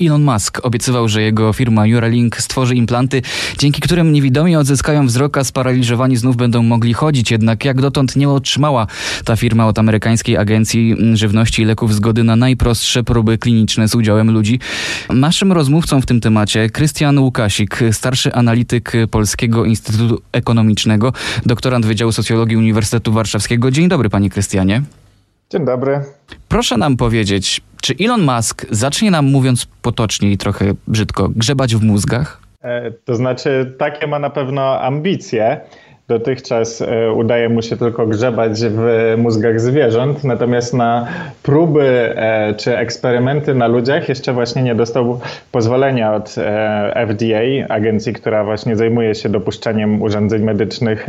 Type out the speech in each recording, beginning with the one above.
Elon Musk obiecywał, że jego firma Neuralink stworzy implanty, dzięki którym niewidomi odzyskają wzrok, a sparaliżowani znów będą mogli chodzić. Jednak jak dotąd nie otrzymała ta firma od amerykańskiej agencji żywności i leków zgody na najprostsze próby kliniczne z udziałem ludzi. Naszym rozmówcą w tym temacie Krystian Łukasik, starszy analityk Polskiego Instytutu Ekonomicznego, doktorant Wydziału Socjologii Uniwersytetu Warszawskiego. Dzień dobry, panie Krystianie. Dzień dobry. Proszę nam powiedzieć, czy Elon Musk zacznie nam, mówiąc potocznie i trochę brzydko, grzebać w mózgach? E, to znaczy, takie ma na pewno ambicje. Dotychczas e, udaje mu się tylko grzebać w mózgach zwierząt, natomiast na próby e, czy eksperymenty na ludziach jeszcze właśnie nie dostał pozwolenia od e, FDA, agencji, która właśnie zajmuje się dopuszczaniem urządzeń medycznych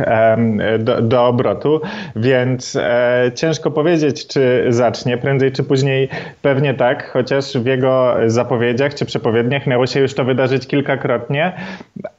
do, do obrotu, więc ciężko powiedzieć, czy zacznie. Prędzej czy później pewnie tak, chociaż w jego zapowiedziach czy przepowiedniach miało się już to wydarzyć kilkakrotnie,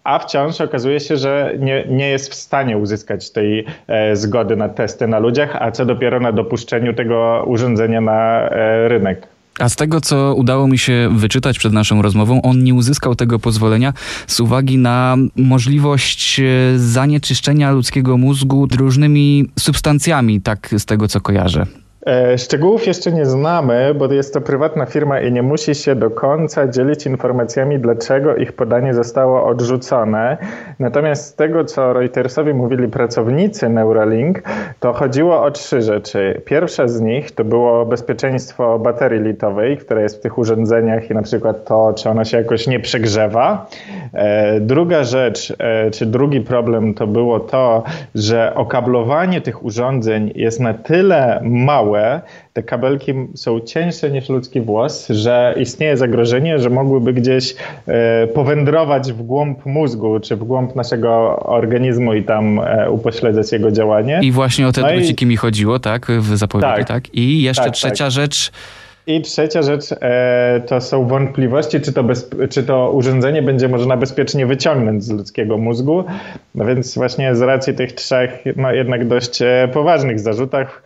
a wciąż okazuje się, że nie, nie jest w stanie uzyskać tej e, zgody na testy na ludziach, a co dopiero na dopuszczeniu tego urządzenia na e, rynek. A z tego, co udało mi się wyczytać przed naszą rozmową, on nie uzyskał tego pozwolenia z uwagi na możliwość e, zanieczyszczenia ludzkiego mózgu różnymi substancjami, tak z tego, co kojarzę. E, szczegółów jeszcze nie znamy, bo jest to prywatna firma i nie musi się do końca dzielić informacjami, dlaczego ich podanie zostało odrzucone. Natomiast z tego, co Reutersowi mówili pracownicy Neuralink, to chodziło o trzy rzeczy. Pierwsza z nich to było bezpieczeństwo baterii litowej, która jest w tych urządzeniach i na przykład to, czy ona się jakoś nie przegrzewa. E, druga rzecz, e, czy drugi problem to było to, że okablowanie tych urządzeń jest na tyle małe, małe, te kabelki są cieńsze niż ludzki włos, że istnieje zagrożenie, że mogłyby gdzieś e, powędrować w głąb mózgu, czy w głąb naszego organizmu i tam e, upośledzać jego działanie. I właśnie o te no druciki i... mi chodziło, tak, w zapowiedzi, tak? tak? I jeszcze tak, trzecia tak. rzecz... I trzecia rzecz e, to są wątpliwości, czy to, czy to urządzenie będzie można bezpiecznie wyciągnąć z ludzkiego mózgu. No więc właśnie z racji tych trzech, no jednak dość e, poważnych zarzutach,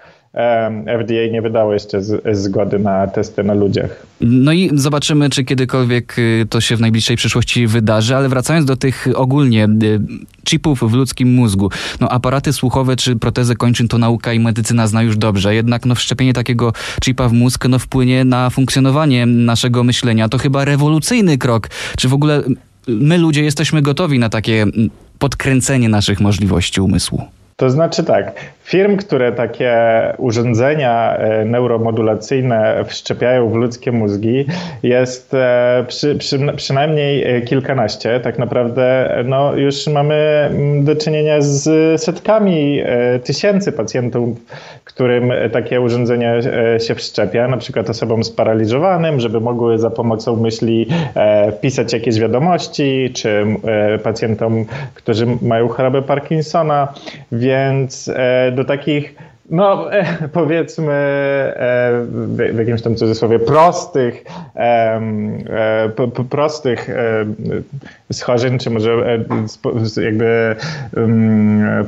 FDA nie wydało jeszcze zgody na testy na ludziach. No i zobaczymy, czy kiedykolwiek y, to się w najbliższej przyszłości wydarzy, ale wracając do tych ogólnie y, chipów w ludzkim mózgu. No aparaty słuchowe czy protezy kończyn to nauka i medycyna zna już dobrze, jednak no wszczepienie takiego chipa w mózg no wpłynie na funkcjonowanie naszego myślenia. To chyba rewolucyjny krok. Czy w ogóle my ludzie jesteśmy gotowi na takie podkręcenie naszych możliwości umysłu? To znaczy tak, firm, które takie urządzenia e, neuromodulacyjne wszczepiają w ludzkie mózgi, jest e, przy, przy, przynajmniej e, kilkanaście. Tak naprawdę no, już mamy mm, do czynienia z setkami tysięcy pacjentów, którym takie urządzenia się wszczepia, na przykład osobom sparaliżowanym, żeby mogły za pomocą myśli wpisać jakieś wiadomości, czy pacjentom, którzy mają chorobę Parkinsona, więc do takich no powiedzmy e, w jakimś tam cudzysłowie prostych, e, prostych e, schorzeń, czy może jakby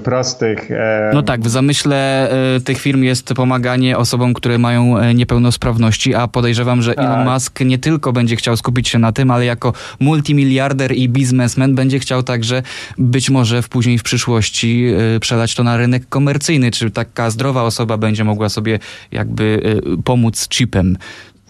prostych... No tak, w zamyśle tych firm jest pomaganie osobom, które mają niepełnosprawności, a podejrzewam, że tak. Elon Musk nie tylko będzie chciał skupić się na tym, ale jako multimiliarder i biznesmen będzie chciał także być może w później w przyszłości przelać to na rynek komercyjny, czy taka zdrowa zdrowa osoba będzie mogła sobie jakby y, pomóc chipem.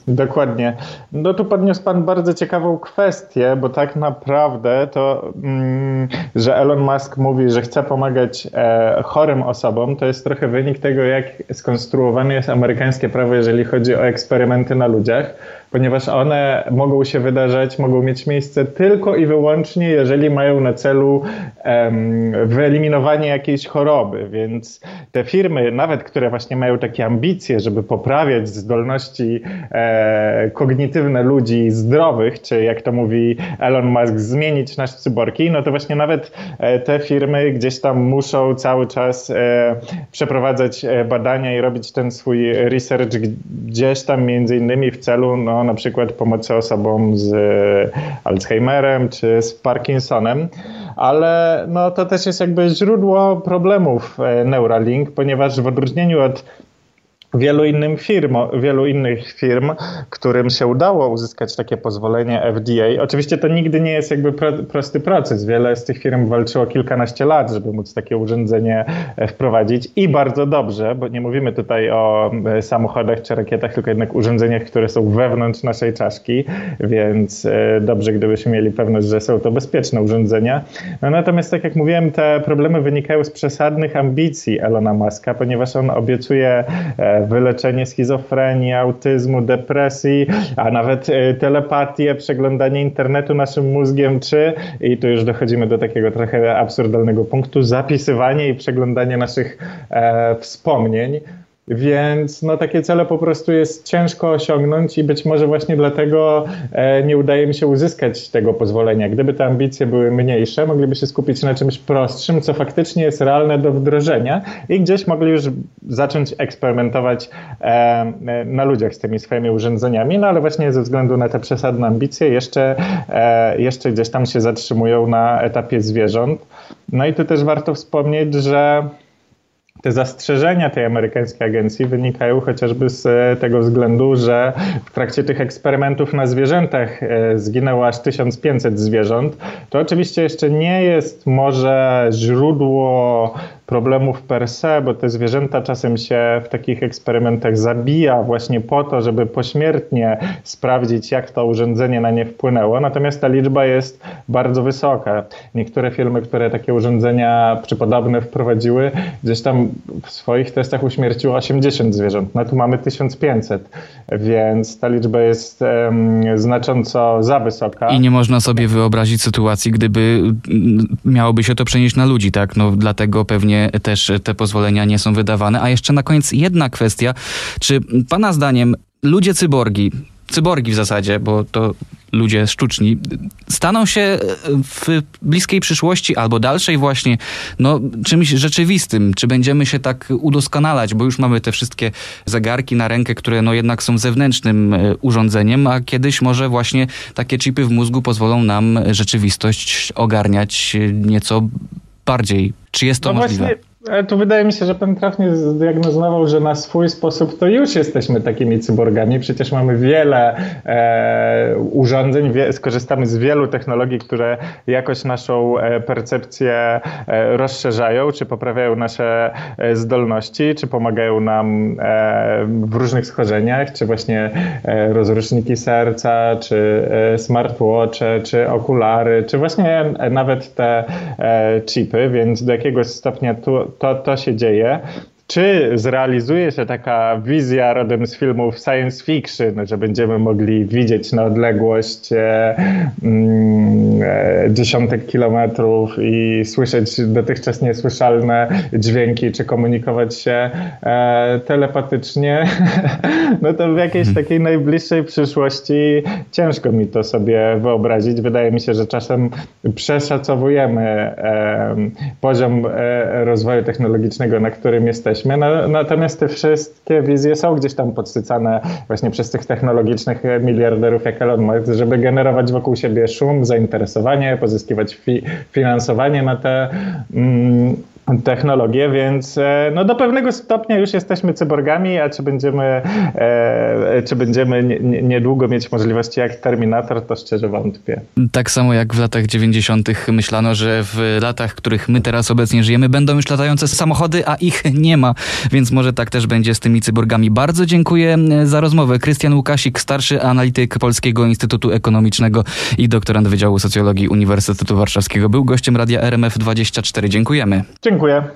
Dokładnie. No tu podniósł Pan bardzo ciekawą kwestię, bo tak naprawdę to, mm, że Elon Musk mówi, że chce pomagać e, chorym osobom, to jest trochę wynik tego, jak skonstruowane jest amerykańskie prawo, jeżeli chodzi o eksperymenty na ludziach ponieważ one mogą się wydarzać, mogą mieć miejsce tylko i wyłącznie, jeżeli mają na celu wyeliminowanie jakiejś choroby. Więc te firmy, nawet które właśnie mają takie ambicje, żeby poprawiać zdolności e, kognitywne ludzi zdrowych, czy jak to mówi Elon Musk, zmienić nasz cyborgi, no to właśnie nawet e, te firmy gdzieś tam muszą cały czas e, przeprowadzać e, badania i robić ten swój research gdzieś tam między innymi w celu no, na przykład pomocy osobom z Alzheimerem czy z Parkinsonem, ale no, to też jest jakby źródło problemów e, Neuralink, ponieważ w odróżnieniu od wielu, innym firm, wielu innych firm, którym się udało uzyskać takie pozwolenie FDA. Oczywiście to nigdy nie jest jakby pro, prosty proces. Wiele z tych firm walczyło kilkanaście lat, żeby móc takie urządzenie e, wprowadzić i bardzo dobrze, bo nie mówimy tutaj o e, samochodach czy rakietach, tylko jednak urządzeniach, które są wewnątrz naszej czaszki, więc e, dobrze, gdybyśmy mieli pewność, że są to bezpieczne urządzenia. No, natomiast tak jak mówiłem, te problemy wynikają z przesadnych ambicji Elona Muska, ponieważ on obiecuje wyleczenie schizofrenii, autyzmu, depresji, a nawet e, telepatię, przeglądanie internetu naszym mózgiem, czy, i tu już dochodzimy do takiego trochę absurdalnego punktu, zapisywanie i przeglądanie naszych e, wspomnień. Więc no, takie cele po prostu jest ciężko osiągnąć i być może właśnie dlatego e, nie udaje mi się uzyskać tego pozwolenia. Gdyby te ambicje były mniejsze, mogliby się skupić na czymś prostszym, co faktycznie jest realne do wdrożenia i gdzieś mogli już zacząć eksperymentować e, e na ludziach z tymi swoimi urządzeniami, no ale właśnie ze względu na te przesadne ambicje jeszcze, jeszcze gdzieś tam się zatrzymują na etapie zwierząt. No i tu też warto wspomnieć, że te zastrzeżenia tej amerykańskiej agencji wynikają chociażby z e, tego względu, że w trakcie tych eksperymentów na zwierzętach e, zginęło aż 1500 zwierząt. To oczywiście jeszcze nie jest może źródło problemów per se, bo te zwierzęta czasem się w takich eksperymentach zabija właśnie po to, żeby pośmiertnie sprawdzić, jak to urządzenie na nie wpłynęło. Natomiast ta liczba jest bardzo wysoka. Niektóre firmy, które takie urządzenia czy podobne wprowadziły, gdzieś tam w swoich testach uśmierciło 80 zwierząt. No tu mamy 1500, więc ta liczba jest um, znacząco za wysoka. I nie można sobie wyobrazić sytuacji, gdyby miałoby się to przenieść na ludzi, tak? No dlatego pewnie też te pozwolenia nie są wydawane. A jeszcze na koniec jedna kwestia. Czy Pana zdaniem ludzie cyborgi, cyborgi w zasadzie, bo to ludzie sztuczni, staną się w bliskiej przyszłości albo dalszej właśnie no, czymś rzeczywistym? Czy będziemy się tak udoskonalać, bo już mamy te wszystkie zegarki na rękę, które no jednak są zewnętrznym e, urządzeniem, a kiedyś może właśnie takie chipy w mózgu pozwolą nam rzeczywistość ogarniać nieco bardziej. Czy jest to no możliwe? Właśnie ale tu wydaje mi się, że pan trafnie zdiagnozował, że na swój sposób to już jesteśmy takimi cyborgami. Przecież mamy wiele e, urządzeń, wie, skorzystamy z wielu technologii, które jakoś naszą e, percepcję e, rozszerzają, czy poprawiają nasze e, zdolności, czy pomagają nam w różnych schorzeniach, czy właśnie rozruszniki serca, czy smartwatche, czy okulary, czy właśnie nawet te chipy, więc do jakiegoś stopnia tu, to, to się dzieje. Czy zrealizuje się taka wizja rodem z filmów science fiction, że będziemy mogli widzieć na odległość e, mm, dziesiątek kilometrów i słyszeć dotychczas niesłyszalne dźwięki, czy komunikować się e, telepatycznie? no to w jakiejś mhm. takiej najbliższej przyszłości ciężko mi to sobie wyobrazić. Wydaje mi się, że czasem przeszacowujemy e, poziom e, rozwoju technologicznego, na którym jesteśmy jesteśmy. No, natomiast te wszystkie wizje są gdzieś tam podsycane właśnie przez tych technologicznych miliarderów jak Elon Musk, żeby generować wokół siebie szum, zainteresowanie, pozyskiwać fi finansowanie na te mm, technologie, więc e, no do pewnego stopnia już jesteśmy cyborgami, a czy będziemy, e, czy będziemy niedługo mieć możliwości jak Terminator, to szczerze wątpię. Tak samo jak w latach 90. myślano, że w latach, w których my teraz obecnie żyjemy, będą już latające samochody, a ich nie ma, więc może tak też będzie z tymi cyborgami. Bardzo dziękuję e, za rozmowę. Krystian Łukasik, starszy analityk Polskiego Instytutu Ekonomicznego i doktorant Wydziału Socjologii Uniwersytetu Warszawskiego, był gościem Radia RMF 24. Dziękujemy. Dziękuję.